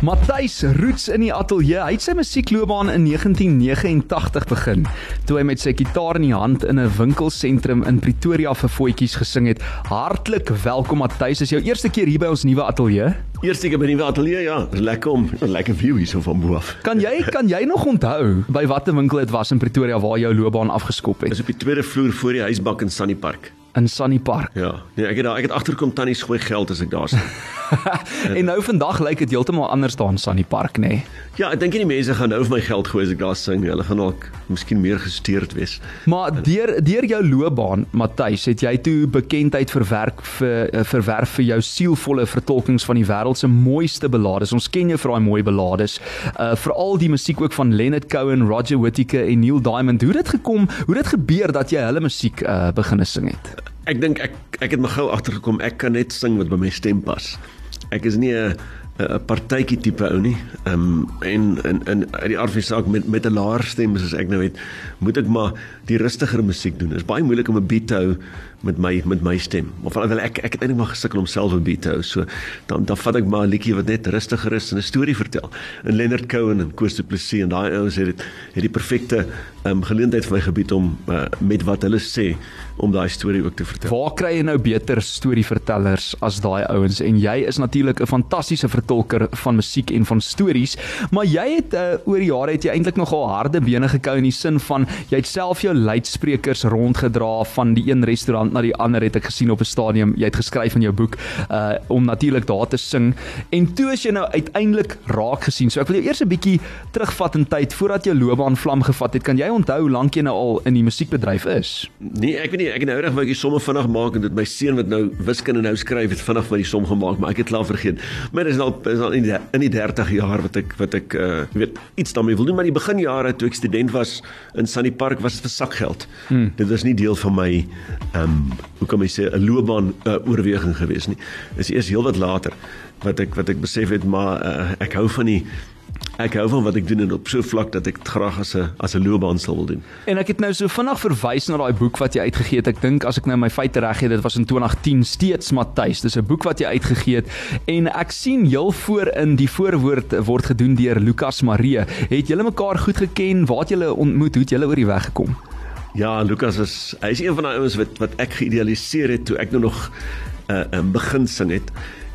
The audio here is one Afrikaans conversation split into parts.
Groot FM 90.5. Matthys Roots in die ateljee. Hy het sy musiekloopbaan in 1989 begin toe hy met sy gitaar in die hand in 'n winkelsentrum in Pretoria vir voetjies gesing het. Hartlik welkom Matthys. Is jou eerste keer hier by ons nuwe ateljee? Eerste keer by die ateljee, ja. Lekker om 'n lekker view hier so van bo af. Kan jy kan jy nog onthou by watter winkel dit was in Pretoria waar jou loopbaan afgeskop het? Dis op die tweede vloer voor die huisbak in Sunny Park. In Sunny Park. Ja. Nee, ek het daar ek het agterkom tannie gooi geld as ek daar staan. en nou vandag lyk dit heeltemal anders daar in Sunny Park, nê? Nee. Ja, ek dink nie mense gaan nou vir my geld gooi as ek daar sing. Hulle gaan dalk miskien meer gesteurd wees. Maar deur deur jou loopbaan, Matthys, het jy toe bekendheid verwerk vir eh, verwerf vir jou sielvolle vertolkings van die wêreld se mooiste ballades. Ons ken jou vir daai mooi ballades. Uh veral die musiek ook van Leonard Cohen, Roger Whittaker en Neil Diamond. Hoe het dit gekom? Hoe het dit gebeur dat jy hulle musiek uh begine sing het? Ek dink ek ek het my gou agtergekom ek kan net sing wat by my stem pas. Ek is nie 'n 'n partytjie tipe ou nie. Ehm um, en in in uit die aard van saak met met 'n laer stem soos ek nou het, moet ek maar die rustiger musiek doen. Dit is baie moeilik om 'n beat te hou met my met my stem. Maar van wel ek ek het eintlik maar gesukkel om self 'n beat te hou. So dan dan vat ek maar 'n liedjie wat net rustiger is en 'n storie vertel. En Leonard Cohen en Koos du Plessis en daai ouens het dit het die perfekte um, geleentheid vir my gebied om uh, met wat hulle sê om daai storie ook te vertel. Waar kry jy nou beter storievertellers as daai ouens? En jy is natuurlik 'n fantastiese vertolker van musiek en van stories, maar jy het uh, oor die jare het jy eintlik nogal harde bene gekou in die sin van jy het self jou luidsprekers rondgedra van die een restaurant na die ander het ek gesien op 'n stadium. Jy het geskryf in jou boek uh om natuurlik daar te sing. En toe as jy nou uiteindelik raak gesien. So ek wil jou eers 'n bietjie terugvat in tyd voordat jou loopbaan vlam gevat het. Kan jy onthou hoe lank jy nou al in die musiekbedryf is? Nee, ek weet nie, ek het nou reg wou ek die somme vinnig maak en dit my seun wat nou wiskunde nou skryf het vinnig van die som gemaak, maar ek het klaar vergeet. Maar dis al is al in die in die 30 jaar wat ek wat ek uh weet iets daarmee wil doen, maar die beginjare toe ek student was in Sunny Park was dit vir sakgeld. Hmm. Dit was nie deel van my ehm um, hoe kan mens sê 'n loopbaan uh, oorweging gewees nie. Dis eers heelwat later wat ek wat ek besef het maar uh, ek hou van die ek hou van wat ek doen en op so vlak dat ek dit graag as 'n as 'n loopbaan sal wil doen. En ek het nou so vinnig verwys na daai boek wat jy uitgegee het. Ek dink as ek nou my feite reg het, dit was in 2010 steeds Matthys. Dis 'n boek wat jy uitgegee het en ek sien heel voor in die voorwoord word gedoen deur Lukas Marie. Het julle mekaar goed geken? Waar het julle ontmoet? Hoe het julle oor die weg gekom? Ja, Lukas is hy is een van daai ouens wat wat ek geïdealiseer het toe ek nou nog uh, 'n uh, begin sing het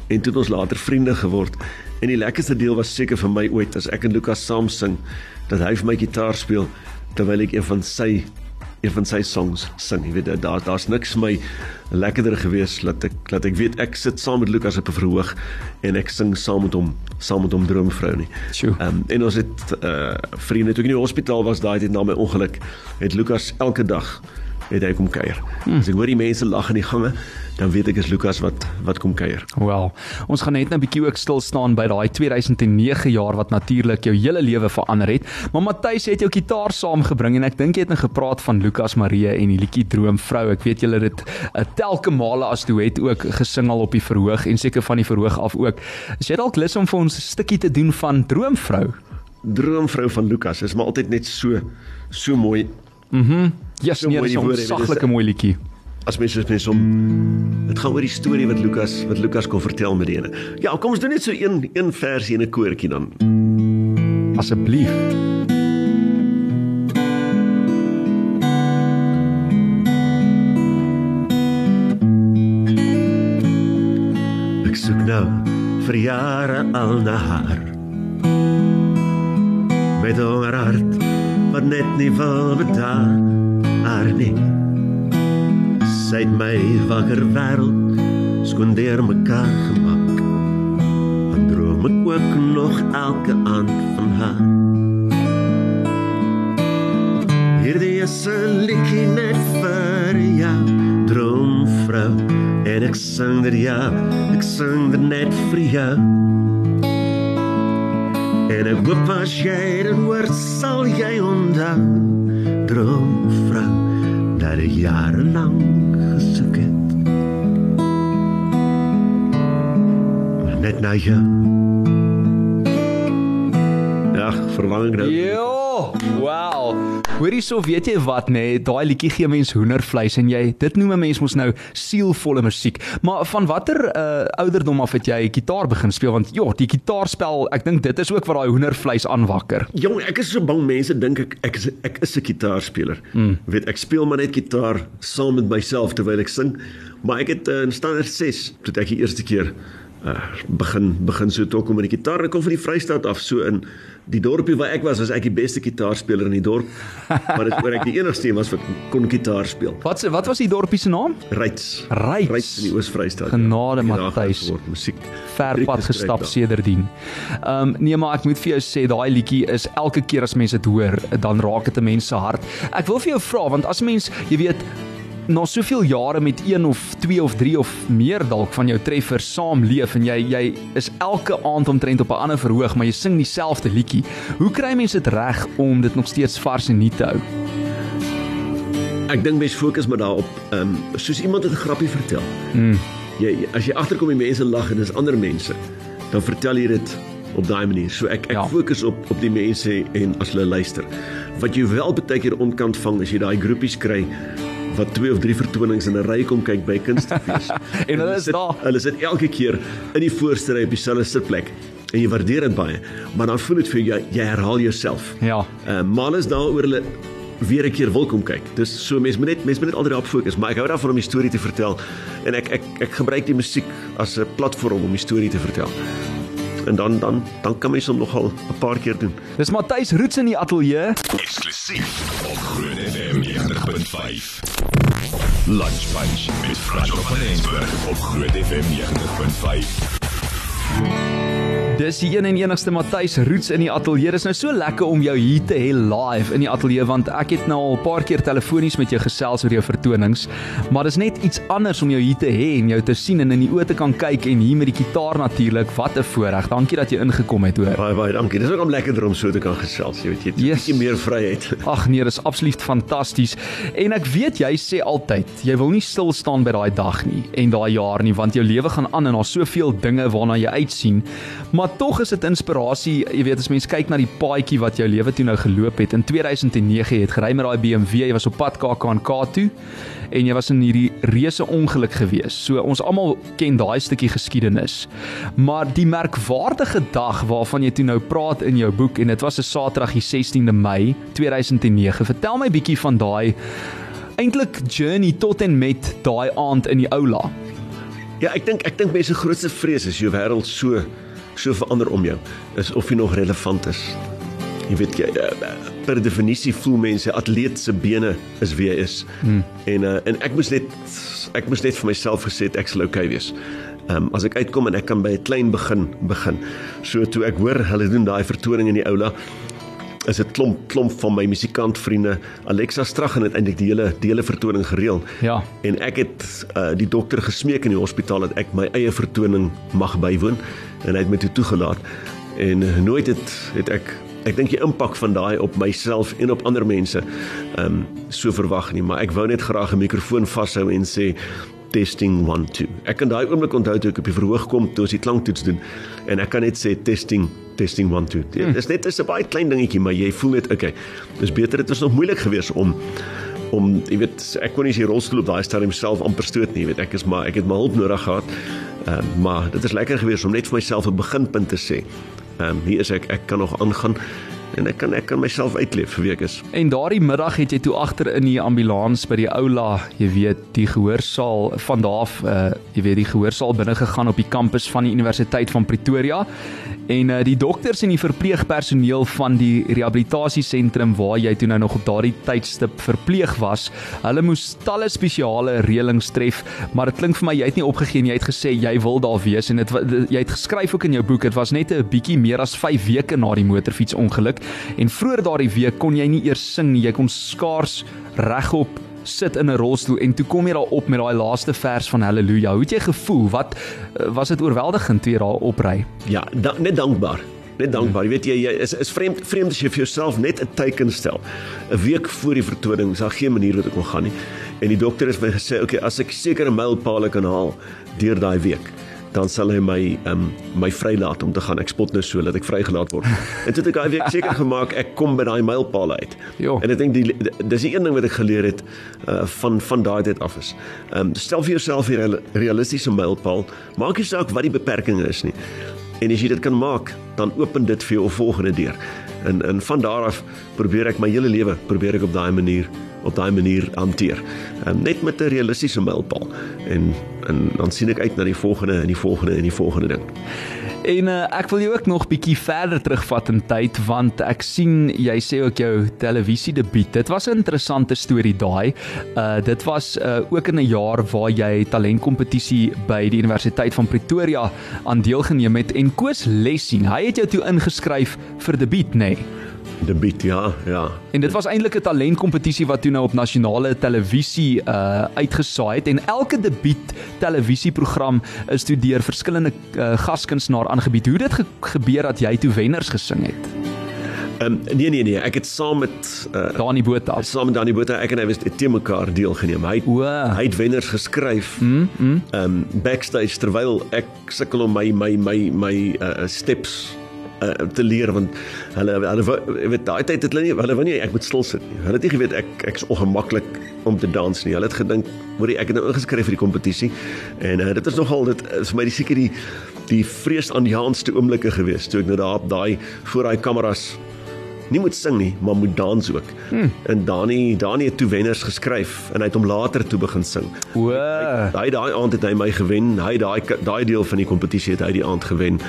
en toe het ons later vriende geword. En die lekkerste deel was seker vir my ooit as ek en Lukas saam sing dat hy vir my gitaar speel terwyl ek een van sy een van sy songs sing. Jy weet daar daar's niks my lekkerder gewees dat ek dat ek weet ek sit saam met Lukas op 'n verhoog en ek sing saam met hom saam met hom droomvrou nie. Ehm um, en ons het uh vriende toe ek in die hospitaal was daai tyd na my ongeluk het Lukas elke dag het hy kom kuier. Hmm. As ek hoor die mense lag in die gange, dan weet ek is Lukas wat wat kom kuier. Wel, ons gaan net nou 'n bietjie ook stil staan by daai 2009 jaar wat natuurlik jou hele lewe verander het. Maar Matthys het jou gitaar saamgebring en ek dink jy het net nou gepraat van Lukas Marie en die liedjie Droomvrou. Ek weet julle het dit 'n uh, telke male as duet ook gesing al op die verhoog en seker van die verhoog af ook. Is jy dalk lus om vir ons 'n stukkie te doen van Droomvrou? Droomvrou van Lukas is maar altyd net so so mooi. Mhm. Mm yes, so nee, 'n saglike mooi liedjie. As mens is mens om dit gaan oor die storie wat Lukas wat Lukas kon vertel met die ene. Ja, kom ons doen net so een een versie en 'n koortjie dan. Asseblief. Ek soek nou vir jare al na haar. Met 'n hart wat net nie wil bedaan haar nie. Sy het my wakker wêreld skoon deur mekaar gemaak. En droom ek ook nog elke aand van haar. Hierdie is 'n liedjie net vir jou, droomvrou. En ek sing dit ja, ek sing dit net vir jou. En ek hoop as jy dit hoor, sal jy onthou droomvrou dat ek jare lank gesoek het. Maar net na jou. Ja, verlang nou. Ja, Oh, wow. Hoorie so, weet jy wat nê, nee, daai liedjie gee mens hoendervleis en jy dit noem 'n mens mos nou sielvolle musiek. Maar van watter uh, ouderdom af het jy gitaar begin speel want ja, die gitaarspel, ek dink dit is ook wat daai hoendervleis aanwakker. Jong, ek is so bang mense dink ek ek is ek is 'n gitaarspeler. Mm. Weet ek speel maar net gitaar saam met myself terwyl ek sing, maar ek het uh, in standaard 6 toe ek die eerste keer uh, begin begin so toe kom met die gitaar en kom van die Vrystaat af so in die dorpie waar ek was was ek die beste gitaarspeler in die dorp maar dit oor ek die enigste een was wat kon gitaar speel Wat se wat was die dorpie se naam? Ryds Ryds. Ryds in die Oos-Vrystaat Genade, Ek het daar Matthys. musiek ver pad gestap sedertdien. Ehm um, nee maar ek moet vir jou sê daai liedjie is elke keer as mense dit hoor, dan raak dit 'n mens se hart. Ek wil vir jou vra want as mens, jy weet, na soveel jare met een of twee of drie of meer dalk van jou treffers saamleef en jy jy is elke aand omtrent op 'n ander verhoog, maar jy sing dieselfde liedjie. Hoe kry mense dit reg om dit nog steeds vars en nuut te hou? Ek dink mens fokus maar daarop, ehm um, soos iemand het 'n grappie vertel. Mm. Jy as jy agterkom die mense lag en dis ander mense, dan vertel jy dit op daai manier. So ek ek Ja. fokus op op die mense en as hulle luister. Wat jy wel baie keer onkant vang as jy daai groepies kry wat twee of drie vertonings in 'n ry kom kyk by kunstefees. En hulle is sit, daar. Hulle sit elke keer in die voorste ry op dieselfde sitplek en jy waardeer dit baie, maar dan voel dit vir jou jy, jy herhaal jouself. Ja. Uh, maar alles daaroor hulle weer 'n keer wil kom kyk. Dis so mense moet net mense moet net altyd daarop fokus, maar ek hou daarvan om die storie te vertel en ek ek ek gebruik die musiek as 'n platform om die storie te vertel. En dan dan dan kan mens hom nogal 'n paar keer doen. Dis Matthys Roots in die ateljee. Eksklusief op Groot FM 90.5. Lunch Punch met Frans van Rensburg op Groot FM 90.5. Dis die een en enigste Matthys Roots in die ateljee. Dis nou so lekker om jou hier te hê live in die ateljee want ek het nou al 'n paar keer telefonies met jou gesels oor jou vertonings, maar dis net iets anders om jou hier te hê en jou te sien en in die oë te kan kyk en hier met die gitaar natuurlik. Wat 'n voorreg. Dankie dat jy ingekom het, hoor. Baie baie dankie. Dis ook om lekkerder om so te kan gesels, jy weet jy. het 'n Yes. Bietjie meer vryheid. Ag nee, dis absoluut fantasties. En ek weet jy sê altyd, jy wil nie stil staan by daai dag nie en daai jaar nie, want jou lewe gaan aan en daar's soveel dinge waarna jy uitsien. Maar tog is dit inspirasie, jy weet as mens kyk na die paadjie wat jou lewe toe nou geloop het. In 2009 het gery met daai BMW, jy was op pad KAK toe en jy was in hierdie reuse ongeluk gewees. So ons almal ken daai stukkie geskiedenis. Maar die merkwaardige dag waarvan jy toe nou praat in jou boek en dit was 'n Saterdag die 16de Mei 2009. Vertel my bietjie van daai eintlik journey tot en met daai aand in die aula. Ja, ek dink ek dink mense se grootste vrees is jou wêreld so so verander om jou is of jy nog relevant is. Jy weet jy eh, per definisie voel mense atleet se bene is wie hy is. Hmm. En uh, en ek moes net ek moes net vir myself gesê ek sal okay wees. Ehm um, as ek uitkom en ek kan by 'n klein begin begin. So toe ek hoor hulle doen daai vertoning in die aula is dit klomp klomp van my musikantvriende Alexa Straggen het eintlik die hele die hele vertoning gereël. Ja. En ek het uh, die dokter gesmeek in die hospitaal dat ek my eie vertoning mag bywoon en hy het my toe toegelaat. En nooit het het ek ek dink die impak van daai op myself en op ander mense ehm um, so verwag nie, maar ek wou net graag 'n mikrofoon vashou en sê testing 1 2. Ek kan daai oomblik onthou toe ek op die verhoog kom toe ons die klanktoets doen en ek kan net sê testing testing 1 2. Dit Hmm. is net is 'n baie klein dingetjie, maar jy voel net okay. Dis beter dit was nog moeilik geweest om om jy weet ek kon nie die rolstoel op daai stadium self amper stoot nie, jy weet ek is maar ek het my hulp nodig gehad. Ehm um, maar dit is lekker geweest om net vir myself 'n beginpunt te sê. Ehm um, hier is ek ek kan nog aangaan en ek kan ek kan myself uitleef vir wie ek is. En daardie middag het jy toe agter in die ambulans by die aula, jy weet, die gehoorsaal van daar af, uh, jy weet, die gehoorsaal binne gegaan op die kampus van die Universiteit van Pretoria. En uh, die dokters en die verpleegpersoneel van die rehabilitasiesentrum waar jy toe nou nog op daardie tydstip verpleeg was, hulle moes talle spesiale reëlings tref, maar dit klink vir my jy het nie opgegee nie, jy het gesê jy wil daar wees en dit- jy het geskryf ook in jou boek, dit was net 'n bietjie meer as 5 weke na die motorfietsongeluk en vroeër daardie week kon jy nie eers sing nie, jy kon skaars regop sit in 'n rolstoel en toe kom jy daar op met daai laaste vers van Halleluja. Hoe het jy gevoel? Wat eh, was dit oorweldigend toe jy daar opry? Ja, da, net dankbaar. Net dankbaar. Jy weet jy, jy is is vreemd vreemd as jy vir jouself net 'n teiken stel. 'n Week voor die vertoning, is daar geen manier wat ek kon gaan nie. En die dokter het my gesê, "Oké, okay, as ek sekere mylpale kan haal deur daai week, dan sal hy my um my vrylaat om te gaan. Ek spot nou so dat ek vrygelaat word. En toe het ek daai week seker gemaak ek kom by daai mylpaal uit. Jo. En ek dink die dis die een ding wat ek geleer het uh van van daai tyd af is. Um stel vir jouself 'n real, realistiese mylpaal. Maak nie saak wat die beperkings is nie. En as jy dit kan maak, dan open dit vir jou volgende deur. En en van daar af probeer ek my hele lewe probeer ek op daai manier op daai manier hanteer. Um, net met 'n realistiese mylpaal. En en dan sien ek uit na die volgende en die volgende en die volgende ding. En uh, ek wil jou ook nog bietjie verder terugvat in tyd want ek sien jy sê ook jou televisie debuut. Dit was 'n interessante storie daai. Uh dit was uh ook in 'n jaar waar jy talentkompetisie by die Universiteit van Pretoria aan deelgeneem het en Koos Lessing, hy het jou toe ingeskryf vir debuut, nê? Nee. Debuut, ja, ja. En dit was eintlik 'n talentkompetisie wat toe nou op nasionale televisie uh uitgesaai het en elke debuut televisieprogram is toe deur verskillende uh, gaskunstenaar aangebied. Hoe dit ge gebeur dat jy toe wenners gesing het? Ehm um, nee nee nee, ek het saam met uh Dani Botha, saam met Dani Botha, ek en hy was te mekaar deelgeneem. Hy het, o, hy het wenners geskryf. mm, mm. Ehm um, backstage terwyl ek sukkel om my my my my uh steps uh, te leer want hulle hulle weet daai tyd het hulle nie hulle wou nie ek moet stil sit nie. Hulle het nie geweet ek ek's ongemaklik om te dans nie. Hulle het gedink hoorie ek het nou ingeskryf vir die kompetisie en uh, dit is nogal dit is vir my die seker die die vreesaanjaendste oomblikke gewees toe ek nou daar op daai voor daai kameras nie moet sing nie, maar moet dans ook. Hmm. En Dani Dani het toe wenners geskryf en hy het hom later toe begin sing. O, Hy daai aand het hy my gewen. Hy daai daai deel van die kompetisie het hy die aand gewen.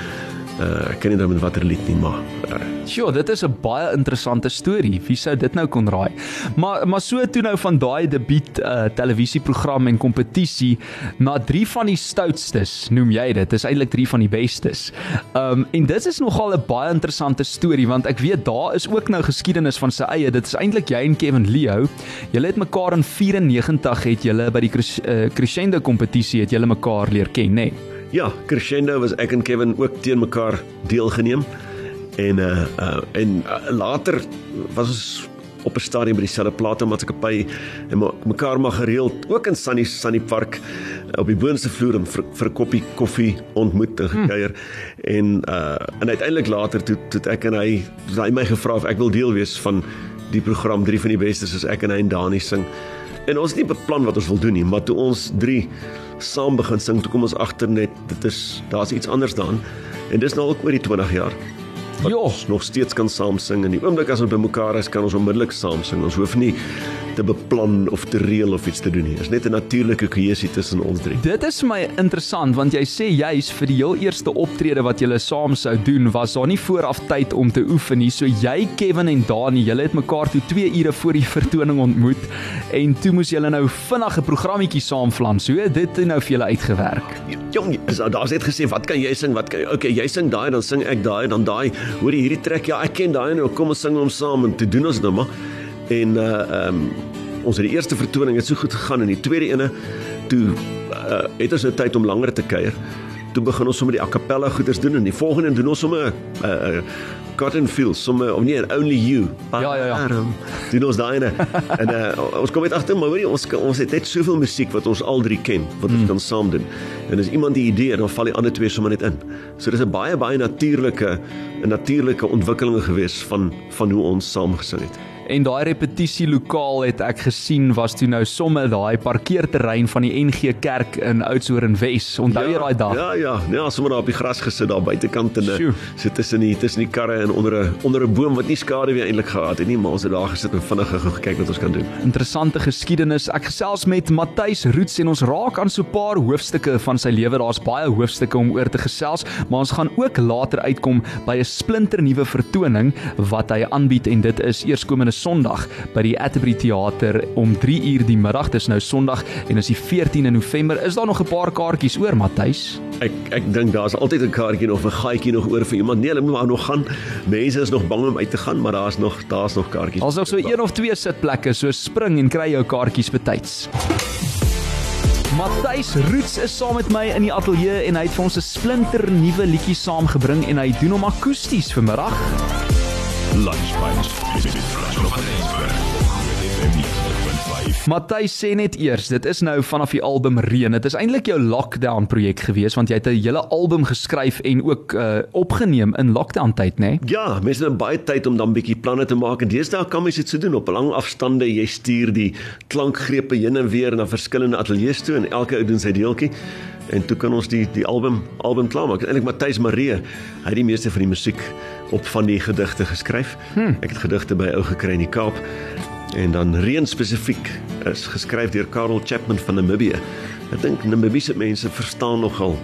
Uh ek ken nie nou met watter lied nie, maar uh, sjoe, dit is 'n baie interessante storie. Wie sou dit nou kon raai? Maar maar so toe nou van daai debuut uh televisieprogram en kompetisie na drie van die stoutstes, noem jy dit. Dis eintlik drie van die bestes. Um en dit is nogal 'n baie interessante storie want ek weet daar is ook nou geskiedenis van sy eie. Dit is eintlik jy en Kevin Leo. Julle het mekaar in 94 het julle by die uh, Crescendo kompetisie het julle mekaar leer ken, nê? Nee? Ja, Crescendo was ek en Kevin ook teen mekaar deelgeneem. En uh uh en uh, later was ons op 'n stadium by dieselfde platemaatskappy en me- mekaar maar gereeld ook in Sunny Sunny Park op die boonste vloer om vir, vir 'n koppie koffie ontmoet en gekuier hmm. en uh en uiteindelik later toe toe ek en hy toe hy my gevra of ek wil deel wees van die program drie van die bestes soos ek en hy en Dani sing en ons het nie beplan wat ons wil doen nie maar toe ons drie saam begin sing toe kom ons agter net dit is daar's iets anders daan en dis nou al oor die 20 jaar. Ons nog steeds kan saam sing en die oomblik as ons bymekaar is kan ons onmiddellik saam sing. Ons hoef nie te beplan of te reël of iets te doen nie. Is net 'n natuurlike kohesie tussen ons drie. Dit is vir my interessant want jy sê juis vir die heel eerste optrede wat julle saam sou doen was daar nie vooraf tyd om te oefen nie. So jy Kevin en Dani, julle het mekaar toe 2 ure voor die vertoning ontmoet en toe moes julle nou vinnig 'n programmetjie saam flan. So dit het nou vir julle uitgewerk. Jong, daar's net gesê wat kan jy sing? Wat kan jy? Okay, jy sing daai, dan sing ek daai, dan daai. Hoor jy hierdie trek? Ja, ek ken daai nou. Kom ons sing hom saam en toe doen ons dit maar. En uh ehm um, ons het die eerste vertoning het so goed gegaan en die tweede ene toe uh, het ons nou tyd om langer te kuier. Toe begin ons sommer die a cappella goeders doen en die volgende doen ons sommer 'n uh, uh, Cotton Fields, sommer of nee, Only You. Ja, ja, ja. Baarom. Doen ons daai ene. En uh, ons kom net agter maar hoorie ons ons het net soveel musiek wat ons al drie ken wat ons mm. kan saam doen. En as iemand die idee dan val die ander twee sommer net in. So dis 'n baie baie natuurlike 'n natuurlike ontwikkeling gewees van van hoe ons saam gesing het. En daai repetisie lokaal het ek gesien was toe nou somme daai parkeerterrein van die NG Kerk in Oudtshoorn Wes. Onthou jy daai dag? Ja, ja, ja, sommer daar op die gras gesit daar buitekant en Sjoe. sit tussen die tussen die karre en onder 'n onder 'n boom wat nie skade weer eintlik gehad het nie, maar ons het daar gesit en vinnig gekyk wat ons kan doen. Interessante geskiedenis. Ek gesels met Matthys Roots en ons raak aan so 'n paar hoofstukke van sy lewe. Daar's baie hoofstukke om oor te gesels, maar ons gaan ook later uitkom by 'n splinternuwe vertoning wat hy aanbied en dit is eerskomende Sondag by die Atterbury Theater om 3 uur die middag. Dis nou Sondag en is die 14de November. Is daar nog 'n paar kaartjies oor, Matthys? Ek ek dink daar's altyd 'n kaartjie of 'n gaatjie nog oor vir iemand. Nee, hulle moet maar nog gaan. Mense is nog bang om uit te gaan, maar daar's nog daar's nog kaartjies. Daar's nog so een of twee sitplekke, so spring en kry jou kaartjies betyds. Matthys Roots is saam met my in die ateljee en hy het vir ons 'n splinter nuwe liedjie saamgebring en hy doen hom akoesties vanmiddag. Lunch Punch met Frans van Rensburg. Met FM 90.5. Matthys sê net eers, dit is nou vanaf die album Reën. Dit is eintlik jou lockdown projek gewees want jy het 'n hele album geskryf en ook uh, opgeneem in lockdown tyd, né? Nee? Ja, mense het baie tyd om dan bietjie planne te maak en deesdae kan mens dit so doen op lang afstande. Jy stuur die klankgrepe heen en weer na verskillende ateljee's toe en elke ou doen sy deeltjie. En toe kan ons die die album album klaarmaak. Eintlik Matthys Maree, hy het die meeste van die musiek op van die gedigte geskryf. Hmm. Ek het gedigte by ou gekry in die Kaap en dan reën spesifiek is geskryf deur Karel Chapman van Namibië. Ek dink Namibiese mense verstaan nogal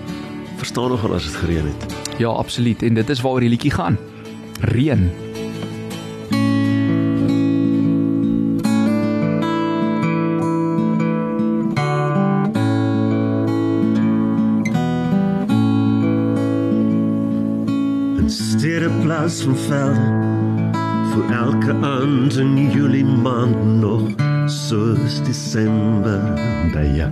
verstaan nogal as dit gereën het. Ja, absoluut en dit is waaroor die liedjie gaan. Reën. Plaas van velde vir elke aand in Julie maand nog soos Desember by jou.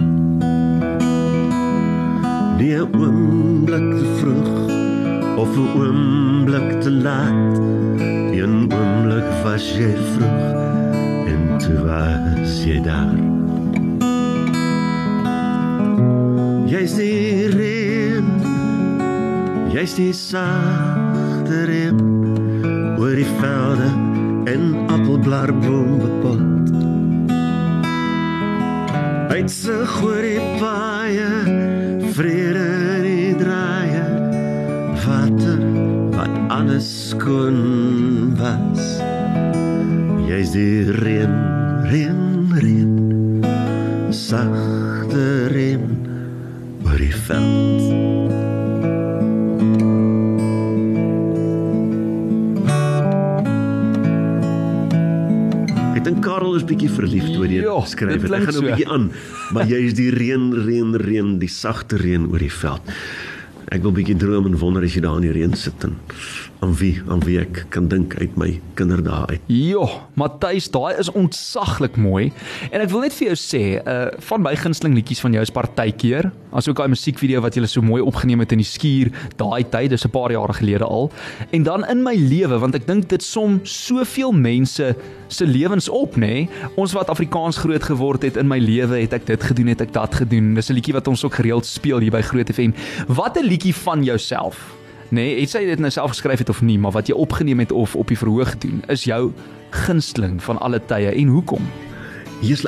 Nie 'n oomblik te vroeg of 'n oomblik te laat. Een oomblik was jy vroeg en toe was jy daar. Jy sê reën, jy sê sagte reën oor die velde en appelblaarboombepot. Uitsig oor die paaie, vrede in die draaie, water wat alles skoon was. Jy's die reën, reën, reën, sagte reën oor die veld. Is bietjie verlief toe jy skryf. dit Ek gaan nou so. bietjie aan, maar jy is die reën, reën, reën, die sagte reën oor die veld. Ek wil bietjie droom en wonder as jy daar in die reën sit en aan wie, aan wie ek kan dink uit my kinderdae uit. Jo, Matthys, daai is ontsaglik mooi. En ek wil net vir jou sê, uh van my gunsteling liedjies van jou is Partykeer, asook daai musiekvideo wat jy so mooi opgeneem het in die skuur daai tyd, dis 'n paar jare gelede al. En dan in my lewe, want ek dink dit som soveel mense se lewens op, nê? Nee? Ons wat Afrikaans groot geword het in my lewe, het ek dit gedoen, het ek dat gedoen. Dis 'n liedjie wat ons ook gereeld speel hier by Groot FM. Wat 'n liedjie van jouself. Nee, het sy dit nou self geskryf het of nie, maar wat jy opgeneem het of op die verhoog doen, is jou gunsteling van alle tye en hoekom? Hier's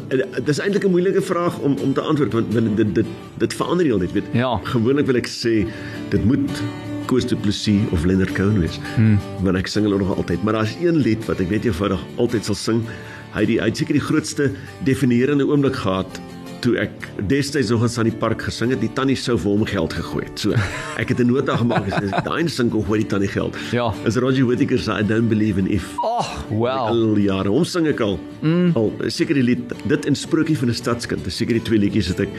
dis eintlik 'n moeilike vraag om om te antwoord want, want dit dit dit verander heeltyd, weet. Ja. Gewoonlik wil ek sê dit moet Koos Du Plessis of Leonard Cohen wees. Hmm. Want ek sing hulle nog altyd, maar daar's een lied wat ek net eenvoudig altyd sal sing. Hy die hy het seker die grootste definierende oomblik gehad toe ek destyds nog in Sunny Park gesing het, die tannie sou vir hom geld gegooi het. So ek het 'n nota gemaak en sê daai sing kom gooi die tannie geld. Ja. Is Roger Whittaker se I don't believe in if. Ag, oh, wel. Al jare hom sing ek al. Mm. Al seker die lied dit en sprokie van 'n stadskind. Dis seker die twee liedjies wat ek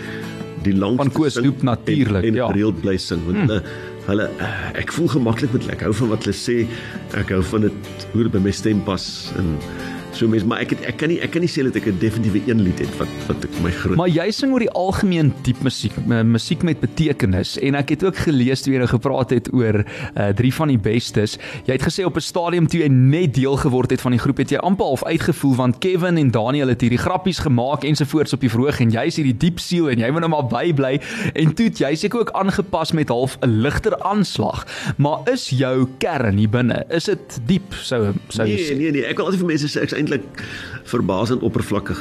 die langste Van Koos Loop natuurlik, en, en ja. gereeld bly sing want mm. hulle hulle ek voel gemaklik met hulle. Ek hou van wat hulle sê. Ek hou van dit hoe dit by my stem pas en so mense maar ek het, ek kan nie ek kan nie sê dat ek 'n definitiewe een lied het wat wat ek my groot Maar jy sing oor die algemeen diep musiek, musiek met betekenis en ek het ook gelees toe jy nou gepraat het oor uh, drie van die bestes. Jy het gesê op 'n stadium toe jy net deel geword het van die groep het jy amper half uitgevoel want Kevin en Daniel het hierdie grappies gemaak ensovoorts op die verhoog en jy's hierdie diep siel en jy moet nou maar bybly en toe jy seker ook aangepas met half 'n ligter aanslag. Maar is jou kern hier binne, is dit diep sou sou jy Nee, nee, nee. Ek wil altyd vir mense sê ek's eintlik verbasend oppervlakkig.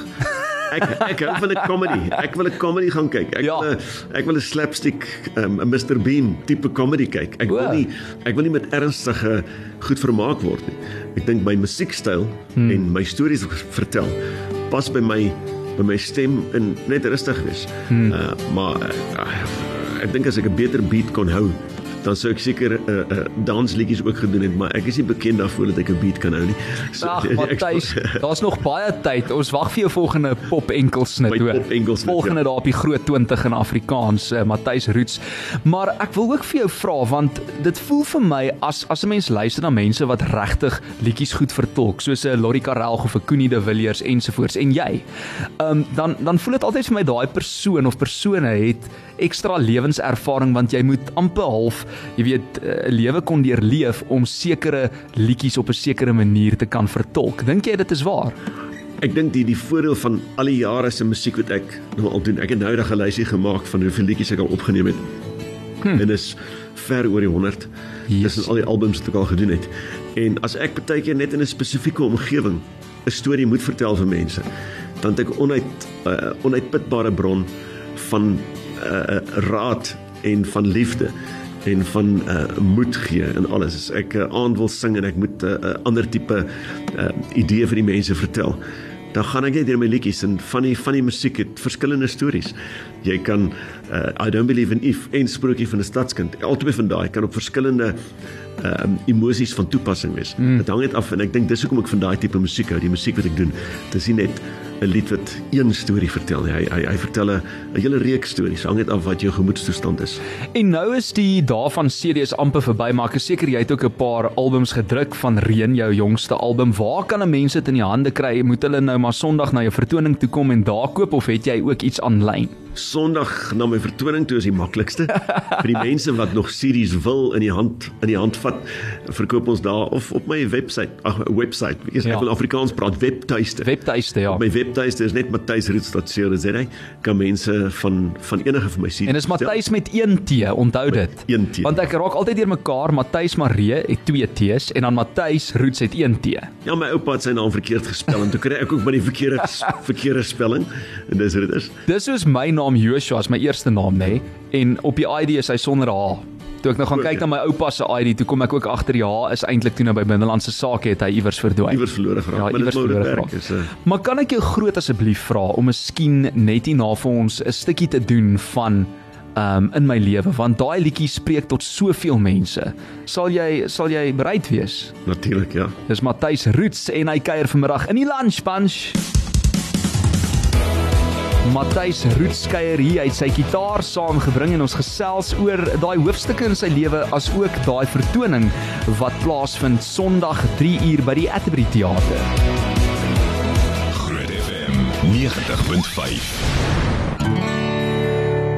Ek ek hou van 'n comedy. Ek wil 'n comedy gaan kyk. Ek Ja. wil 'n ek wil 'n slapstick um, 'n Mr Bean tipe comedy kyk. Ek wil nie ek wil nie met ernstige goed vermaak word nie. Ek dink my musiekstyl hmm. en my stories vertel pas by my by my stem en net rustig wees. Hmm. Uh, maar uh, ek dink as ek 'n beter beat kon hou dan sou ek seker uh, uh, dansliedjies ook gedoen het, maar ek is nie bekend daarvoor dat ek 'n beat kan hou nie. So, Ag, Matthys, daar's nog baie tyd. Ons wag vir jou volgende pop enkelsnit hoor. pop enkelsnit, Volgende ja. daar op die groot 20 in Afrikaans, uh, Matthys Roots. Maar ek wil ook vir jou vra want dit voel vir my as as 'n mens luister na mense wat regtig liedjies goed vertolk, soos 'n Lori Karel of 'n Koenie de Villiers ensovoorts en jy. Ehm um, dan dan voel dit altyd vir my daai persoon of persone het ekstra lewenservaring want jy moet amper half, jy weet, 'n lewe kon deurleef om sekere liedjies op 'n sekere manier te kan vertolk. Dink jy dit is waar? Ek dink die die voordeel van al die jare se musiek wat ek nou al doen. Ek het nou 'n lysie gemaak van hoeveel liedjies ek al opgeneem het. Hmm. En dis ver oor die 100. Yes. Dis al die albums wat ek al gedoen het. En as ek baie keer net in 'n spesifieke omgewing 'n storie moet vertel vir mense, dan het ek onuit uh, onuitputbare bron van uh, raad en van liefde en van uh, moed gee en alles. As ek 'n uh, aand wil sing en ek moet 'n uh, uh, ander tipe uh, idee vir die mense vertel, dan gaan ek net deur my liedjies en van die van die musiek het verskillende stories. Jy kan uh, I don't believe in if en sprokie van 'n stadskind. Albei van daai kan op verskillende um, emosies van toepassing wees. Mm. Dit hang net af en ek dink dis hoekom ek van daai tipe musiek hou, die musiek wat ek doen. Dit is nie net 'n lied wat een storie vertel. Hy hy hy vertel 'n hele reeks stories. Hang net af wat jou gemoedstoestand is. En nou is die dae van CD's amper verby, maar ek is seker jy het ook 'n paar albums gedruk van Reën jou jongste album. Waar kan 'n mens dit in die hande kry? Moet hulle nou maar Sondag na jou vertoning toe kom en daar koop of het jy ook iets aanlyn? Sondag na my vertoning toe is die maklikste. vir die mense wat nog CD's wil in die hand in die hand vat, verkoop ons daar of op my webwerf, ag webwerf, ek is ja. ek wil Afrikaans praat, webtuiste. Webtuiste ja. Op my webtuiste is net matthysroots.co.za. Kan mense van van enige van my sien. En dis Matthys met 1 T, onthou dit. 1 T. Want ek raak altyd deur mekaar, Matthys Maree het 2 T's en dan Matthys Roots het 1 T. Ja, my oupa het sy naam verkeerd gespel en toe kry ek ook by die verkeerde verkeerde spelling en dis dit is. Dis soos my naam Joshua is my eerste naam nê nee? en op die ID is hy sonder H. Toe ek nou gaan kyk na my oupa se ID, toe kom ek ook agter H is eintlik toe nou by binnelandse sake het hy iewers verdwyn. Iewers verlore geraak. Ja, iewers verlore geraak. Is, uh... Maar kan ek jou groot asseblief vra om miskien net hier na vir ons 'n stukkie te doen van um in my lewe want daai liedjie spreek tot soveel mense. Sal jy sal jy bereid wees? Natuurlik, ja. Dis Matthys Roots en hy kuier vanmiddag in die lunch bunch. Matthys Roetskeier hier uit sy gitaar saamgebring en ons gesels oor daai hoofstukke in sy lewe as ook daai vertoning wat plaasvind Sondag 3 uur by die Atterbury Theater. Groot FM 90.5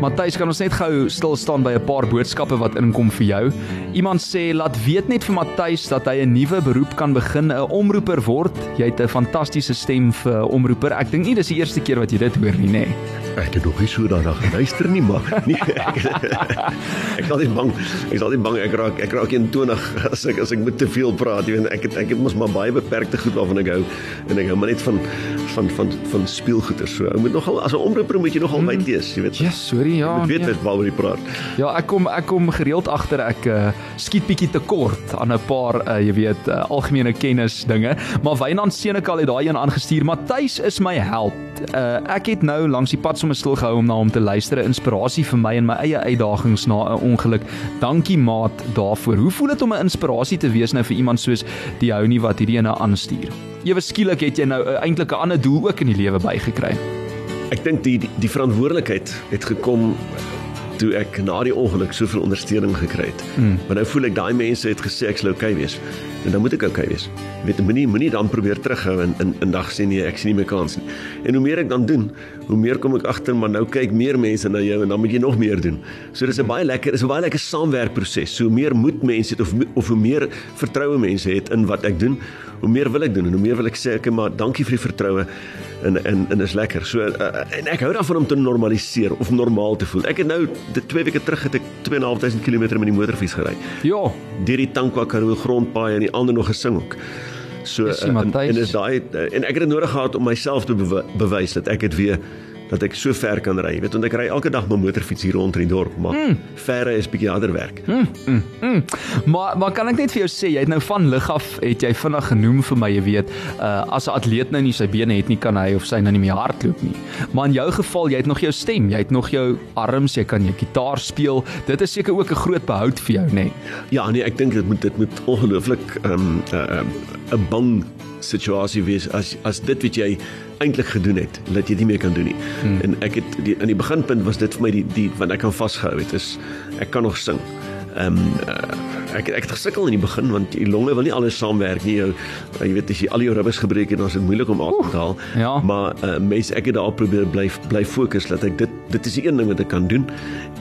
Matthys, kan ons net gou stil staan by 'n paar boodskappe wat inkom vir jou. Iemand sê laat weet net vir Matthys dat hy 'n nuwe beroep kan begin, 'n omroeper word. Jy het 'n fantastiese stem vir omroeper. Ek dink nie dis die eerste keer wat jy dit hoor nie, nê? Nee. Ek het nog nie so daarna geluister nie, maar nee. Ek, ek sal nie bang. Ek sal nie bang ek raak ek raak 21 as ek as ek moet te veel praat. Jy weet ek het ek het mos maar baie beperkte goed waarvan ek hou en ek hou maar net van van van van speelgoeder so. Ek moet nogal as 'n omroeper moet jy nogal hmm. wyd lees, jy weet. Ja, yes, sorry ja. Ek weet net waaroor jy praat. Ja, ek kom ek kom gereeld agter ek uh, skiet bietjie te kort aan 'n paar uh, jy weet uh, algemene kennis dinge, maar Wynand Senekal het daai een aangestuur. Matthys is my held. Uh, ek het nou langs die pad sommer stil gehou om na hom te luister, inspirasie vir my en my eie uitdagings na 'n ongeluk. Dankie maat daarvoor. Hoe voel dit om 'n inspirasie te wees nou vir iemand soos die hou nie wat hierdie ene aanstuur? Ewe skielik het jy nou uh, eintlik 'n ander doel ook in die lewe bygekry. Ek dink die, die die verantwoordelikheid het gekom toe ek na die ongeluk soveel ondersteuning gekry het. Mm. Maar nou voel ek daai mense het gesê ek oukei okay wees. En dan moet ek okay wees. Jy weet, moenie moenie dan probeer terughou en in in dag sê nee, ek sien nie meer kans nie. En hoe meer ek dan doen, hoe meer kom ek agter maar nou kyk meer mense na jou en dan moet jy nog meer doen. So dis 'n baie lekker, is 'n baie lekker saamwerkproses. So hoe meer moed mense het of of hoe meer vertroue mense het in wat ek doen, hoe meer wil ek doen en hoe meer wil ek sê ek maar dankie vir die vertroue en en en is lekker. So uh, en ek hou daarvan om te normaliseer of normaal te voel. Ek het nou 2 weke terug het ek 2.500 km met die motorfiets gery. Ja, deur die Tankwa Karoo grondpaaie en die ander nog gesing ook. So en, en is daai en ek het dit nodig gehad om myself te bewys dat ek dit weer dat ek so ver kan ry. Jy weet, want ek ry elke dag my motorfiets hier rond in die dorp, maar mm. verre is bietjie harder werk. Mm, mm, mm. Maar maar kan ek net vir jou sê, jy het nou van lig af het jy vinnig genoem vir my, jy weet, uh as 'n atleet nou nie sy bene het nie, kan hy of sy nou nie meer hardloop nie. Maar in jou geval, jy het nog jou stem, jy het nog jou arms, jy kan jou gitaar speel. Dit is seker ook 'n groot behoud vir jou, nê? Nee? Ja, nee, ek dink dit moet dit moet ongelooflik ehm um, 'n uh, 'n bang situasie wees as as dit wat jy eintlik gedoen het, dat jy dit nie meer kan doen nie. Hmm. En ek het die, in die beginpunt was dit vir my die die wat ek kan vasgehou het is ek kan nog sing. Ehm um, uh, ek ek het gesukkel in die begin want die longe wil nie alles saamwerk nie. Jou jy weet as jy al jou ribbes gebreek het, dan is dit moeilik om asem te haal. Ja. Maar uh, mense ek het daar probeer bly bly fokus dat ek dit dit is die een ding wat ek kan doen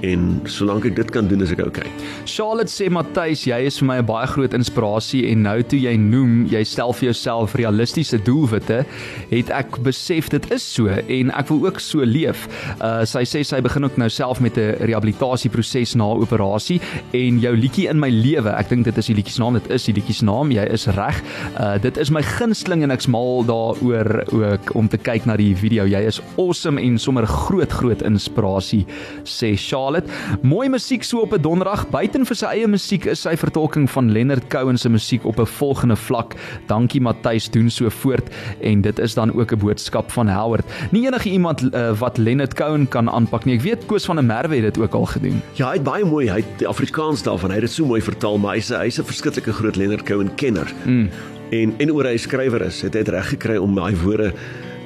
en solank ek dit kan doen is ek okay. Charlotte sê Matthys, jy is vir my 'n baie groot inspirasie en nou toe jy noem jy stel vir jouself realistiese doelwitte, het ek besef dit is so en ek wil ook so leef. Uh sy sê sy begin ook nou self met 'n rehabilitasieproses na operasie en jou liedjie in my lewe, ek dink dit is die liedjie se naam, dit is die liedjie se naam, jy is reg. Uh dit is my gunsteling en ek's mal daaroor ook om te kyk na die video. Jy is awesome en sommer groot groot inspirasie sê Charlotte. Mooi musiek so op 'n donderdag. Buiten vir sy eie musiek is sy vertolking van Leonard Cohen se musiek op 'n volgende vlak. Dankie Matthys doen so voort en dit is dan ook 'n boodskap van Howard. Nie enige iemand uh, wat Leonard Cohen kan aanpak nie. Ek weet Koos van der Merwe het dit ook al gedoen. Ja, hy het baie mooi, hy het Afrikaans daarvan. Hy het dit so mooi vertaal, maar hy's hy's 'n verskriklike groot Leonard Cohen kenner. Mm. En en oor hy skrywer is, het hy dit reg gekry om daai woorde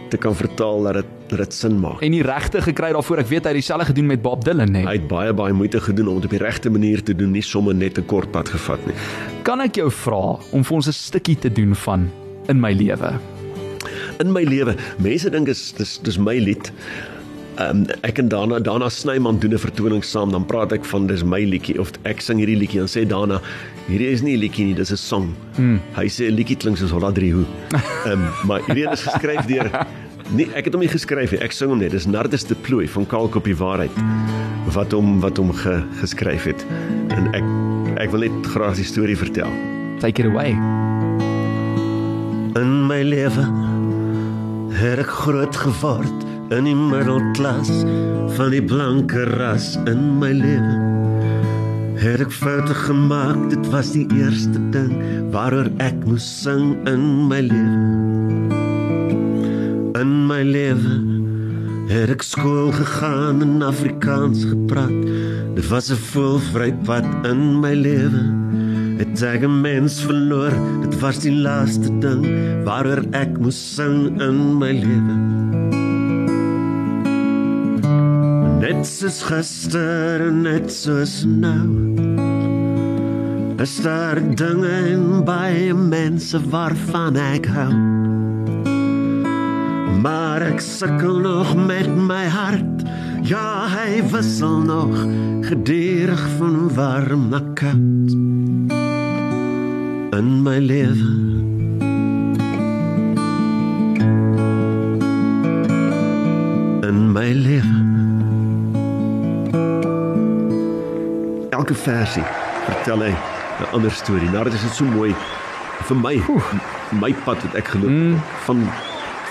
te kan vertaal dat dit dat dit sin maak. En die regte gekry daarvoor. Ek weet hy het dieselfde gedoen met Bob Dylan, hè. Hy het baie baie moeite gedoen om dit op die regte manier te doen, nie sommer net 'n kort pad gevat nie. Kan ek jou vra om vir ons 'n stukkie te doen van in my lewe? In my lewe, mense dink is dis dis my lied. Um, ek en Dana Dana Snyman doen 'n vertoning saam, dan praat ek van dis my liedjie of ek sing hierdie liedjie en sê Dana, hierdie is nie 'n liedjie nie, dis 'n song. Hmm. Hy sê 'n liedjie klink soos Holla 3 hoe. Ehm um, maar hierdie is geskryf deur Nee, ek het hom nie geskryf nie. Ek sing hom net. Dis Nardus de Plooi van Kalk op die waarheid wat hom wat hom ge, geskryf het. En ek ek wil net graag die storie vertel. Take it away. In my lewe het ek groot geword in die middelklas van die blanke ras in my lewe. Het ek foute gemaak, dit was die eerste ding waaroor ek moes sing in my lewe. In my lewe het ek skool gegaan en Afrikaans gepraat. Dit was 'n volvry pad in my lewe. Het ek 'n mens verloor, dit was die laaste ding waaroor ek moes sing in my lewe. Net soos gister en net soos nou. Is daar dinge en baie mense waarvan ek hou? Maar ek sukkel nog met my hart. Ja, hy wissel nog gedurig van warm na koud. In my lewe. In my lewe. Elke versie vertel hy 'n ander storie. Nou dit is dit so mooi vir my Oef. my pad wat ek geloop mm. van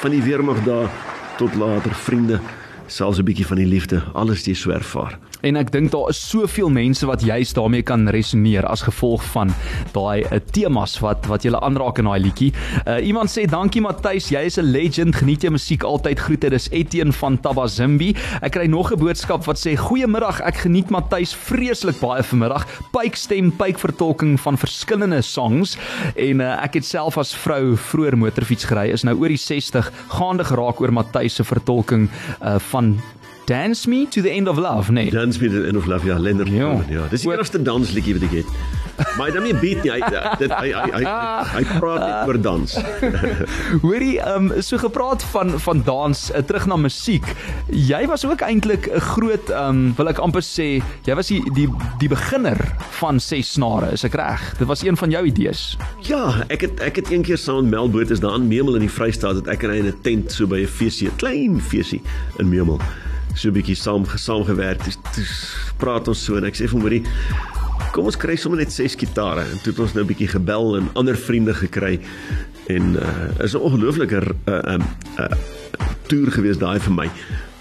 van die weermag daar tot later vriende selfs 'n bietjie van die liefde alles jy so ervaar En ek dink daar is soveel mense wat juist daarmee kan resoneer as gevolg van daai uh, temas wat wat jy aanraak in daai liedjie. Uh, iemand sê dankie Matthys, jy is 'n legend. Geniet jou musiek altyd. Groete. Dis Etienne van Tabazimbi. Ek kry nog 'n boodskap wat sê goeiemiddag. Ek geniet Matthys vreeslik baie vanmiddag. Pyk stem, pyk vertolking van verskillende songs en uh, ek het self as vrou vroeër motorfiets gery. Is nou oor die 60 gaande geraak oor Matthys se vertolking uh, van Dance Me to the End of Love, nee. Dance Me to the End of Love, ja, Leonard ja. Cohen, ja. Dis die enigste dansliedjie wat ek het. Maar dan nie beat nie. Hy dit hy hy hy, hy, praat net oor dans. Hoorie, ehm um, so gepraat van van dans, uh, terug na musiek. Jy was ook eintlik 'n groot ehm um, wil ek amper sê, jy was die die die beginner van ses snare, is ek reg? Dit was een van jou idees. Ja, ek het ek het een keer saam met Melboot is daar in Memel in die Vrystaat dat ek en hy in 'n tent so by 'n feesie, klein feesie in Memel so 'n bietjie saam gesaamgewerk. Dis dis praat ons so en ek sê vir hom, kom ons kry sommer net ses gitare en toe het ons nou 'n bietjie gebel en ander vriende gekry en uh is 'n ongelooflike uh, 'n uh, uh, toer gewees daai vir my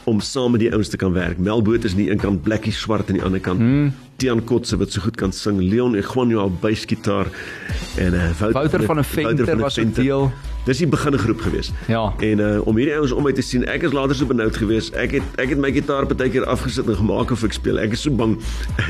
om saam met die ouens te kan werk. Melboot is nie een kant Blackie swart aan die ander kant. Hmm. Tian Kotse wat so goed kan sing. Leon Egwanyo op basgitaar en uh, Wouter, Wouter van 'n Venter was 'n deel. Dis die beginne groep gewees. Ja. En uh om hierdie ouens om my te sien, ek is later so benoud gewees. Ek het ek het my gitaar baie keer afgesit en gemaak of ek speel. Ek is so bang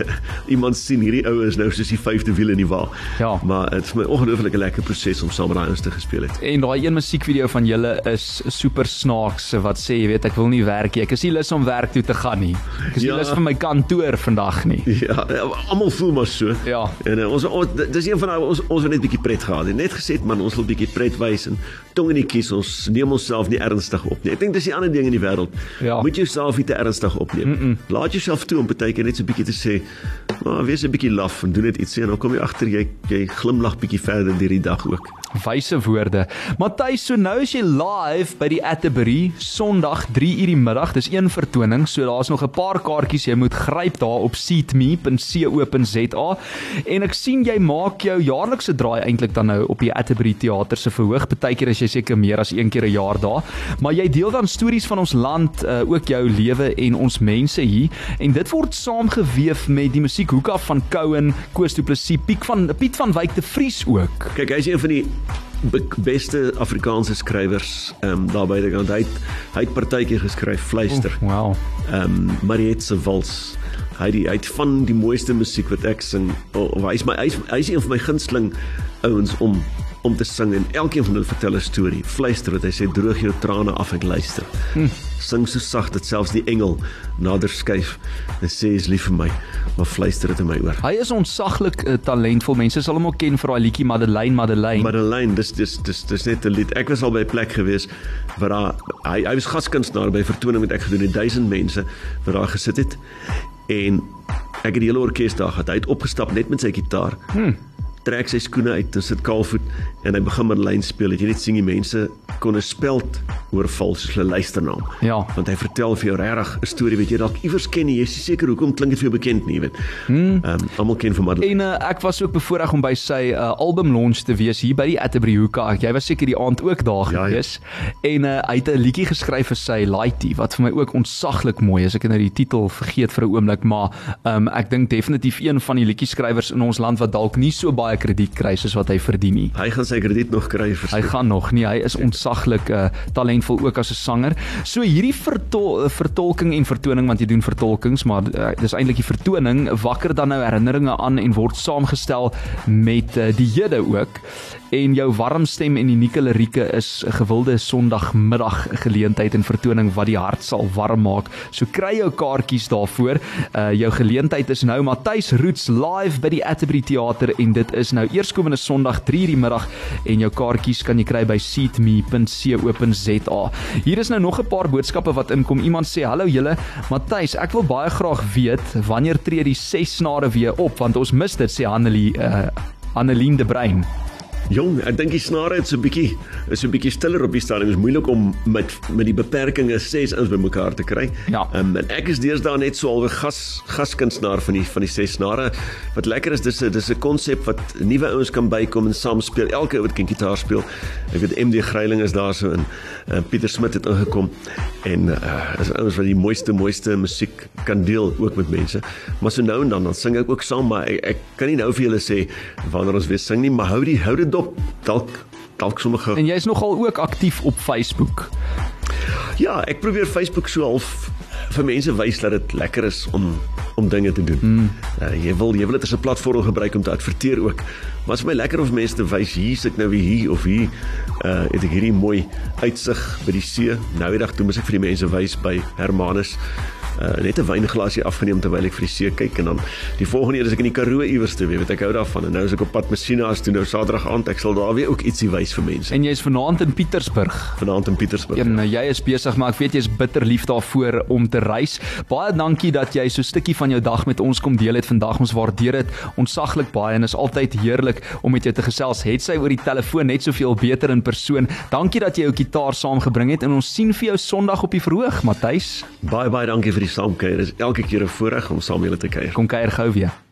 iemand sien hierdie ouens is nou soos die vyfde wiel in die wa. Ja. Maar dit is my ongelooflike lekker proses om saam met daai ouens te gespeel het. En daai een musiekvideo van julle is super snaaks wat sê jy weet ek wil nie werk nie. Ek is nie lus om werk toe te gaan nie. Ek is ja. nie lus vir my kantoor vandag nie. Ja. Ja, almal voel maar so. Ja. En uh, ons, ons dis een van daai ons ons wil net bietjie pret gehad. Net gesê man, ons wil bietjie pret wys en tong in die kies. Ons neem onsself nie ernstig op nie. Ek dink dis die ander ding in die wêreld. Ja. Moet jouself nie te ernstig opneem. Mm -mm. Laat jouself toe om baie keer net so bietjie te sê, "Maar oh, wees 'n bietjie laf en doen net iets en dan kom jy agter jy jy glimlag bietjie verder deur die dag ook." Wyse woorde. Matthys, so nou is jy live by die Atterbury Sondag 3:00 die middag. Dis een vertoning, so daar's nog 'n paar kaartjies jy moet gryp daar op seatme.co.za. En ek sien jy maak jou jaarlikse draai eintlik dan nou op die Atterbury Theater se verhoog. Partykeer is jy seker meer as een keer 'n jaar daar, maar jy deel dan stories van ons land, uh, ook jou lewe en ons mense hier en dit word saamgeweef met die musiekhoeka van Couen, Koos Du Plessis, Piet van Piet van Wyk te Vries ook. Kyk, hy's een van die beste Afrikaanse skrywers ehm um, daarby die kant hy het, hy het partytjie geskryf fluister. Oh, wow. Ehm um, Mariette se wals. Hy die, hy het van die mooiste musiek wat ek sing. Oh, hy's my hy's hy's een van my gunsteling ouens om om te sing en elkeen van hulle vertel 'n storie. Fluister wat hy sê droog jou trane af en luister. Hm. Sing so sag dat selfs die engel nader skuif en sê is lief vir my, maar fluister dit in my oor. Hy is onsaglik uh, talentvol. Mense sal hom ook ken vir daai liedjie Madeleine Madeleine. Madeleine, dis dis dis dis net 'n lied. Ek was al by 'n plek gewees waar daar hy hy was gaskunstenaar by vertoning met ek gedoen het duisend mense wat daar gesit het en ek het die hele orkes daar gehad. Hy het opgestap net met sy gitaar. Hmm trek sy skoene uit, dis dit kaalvoet en hy begin met lyn speel. Het jy net sien die mense kon 'n speld oorval soos hulle luister na hom. Ja. Want hy vertel vir jou regtig 'n storie wat jy dalk iewers ken nie. Jy is seker hoekom klink dit vir jou bekend nie, weet. Hmm. Ehm um, almal ken van Madeleine. En uh, ek was ook bevoorreg om by sy uh, album launch te wees hier by die Atterbury Hoeka. Jy was seker die aand ook daar ja, gewees. Ja. En uh, hy het 'n liedjie geskryf vir sy Lighty wat vir my ook ontsaglik mooi is. Ek het nou die titel vergeet vir 'n oomblik, maar ehm um, ek dink definitief een van die liedjieskrywers in ons land wat dalk nie so baie krediet kry soos wat hy verdien nie. Hy gaan sy krediet nog kry vir. Hy gaan nog nie. Hy is ontsaglik uh, talentvol ook as 'n sanger. So hierdie vertol vertolking en vertoning want jy doen vertolkings, maar uh, dis eintlik die vertoning wakker dan nou herinneringe aan en word saamgestel met uh, die Jode ook. En jou warm stem en unieke lirieke is 'n gewilde Sondagmiddag geleentheid en vertoning wat die hart sal warm maak. So kry jou kaartjies daarvoor. Uh jou geleentheid is nou Matthys Roots live by die Atterbury Theater en dit is nou eerskomende Sondag 3:00 die middag en jou kaartjies kan jy kry by seatme.co.za. Hier is nou nog 'n paar boodskappe wat inkom. Iemand sê: "Hallo julle, Matthys, ek wil baie graag weet wanneer tree die ses snare weer op want ons mis dit," sê Hanelie uh Annelien de Bruin. Jong, ek dink die snare het so 'n bietjie is so 'n bietjie stiller op die stadium. Dit is moeilik om met met die beperkings ses ouens bymekaar te kry. Ja. Um, en ek is deesdae net so alwe gas gaskunstenaar van die van die ses snare. Wat lekker is dis 'n dis 'n konsep wat nuwe ouens kan bykom en saam speel. Elke ou wat kan gitaar speel. Ek weet MD Greiling is daar so in. Uh, Pieter Smit het ingekom en uh, is ouens wat die mooiste mooiste musiek kan deel ook met mense. Maar so nou en dan dan sing ek ook saam, maar ek, ek kan nie nou vir julle sê wanneer ons weer sing nie, maar hou die hou dit dop dalk dalk sommige En jy's nogal ook aktief op Facebook. Ja, ek probeer Facebook so half vir mense wys dat dit lekker is om om dinge te doen. Mm. Uh, jy wil jy wil dit as 'n platform gebruik om te adverteer ook. Maar dit is my lekker om mense te wys hier sit nou hier of hier uh het ek hierdie mooi uitsig by die see. Nou die dag toe moet ek vir die mense wys by Hermanus uh, net 'n wynglasie afgeneem terwyl ek vir die see kyk en dan die volgende keer as ek in die Karoo iewers te weet, ek hou daarvan en nou is ek op pad Messina as toe nou Saterdag aand ek sal daar weer ook ietsie wys vir mense. En jy's vanaand in Pietersburg. Vanaand in Pietersburg. En ja. jy is besig, maar ek weet jy's bitter lief daarvoor om te reis. Baie dankie dat jy so 'n stukkie van jou dag met ons kom deel het vandag. Ons waardeer dit ontsaglik baie en is altyd heerlik om met jou te gesels. Het sy oor die telefoon net soveel beter in persoon. Dankie dat jy jou gitaar saamgebring het en ons sien vir jou Sondag op die verhoog, Matthys. Baie baie dankie vir die saamkuier. Dit is elke keer 'n voorreg om saam met julle te kuier. Kom kuier gou weer.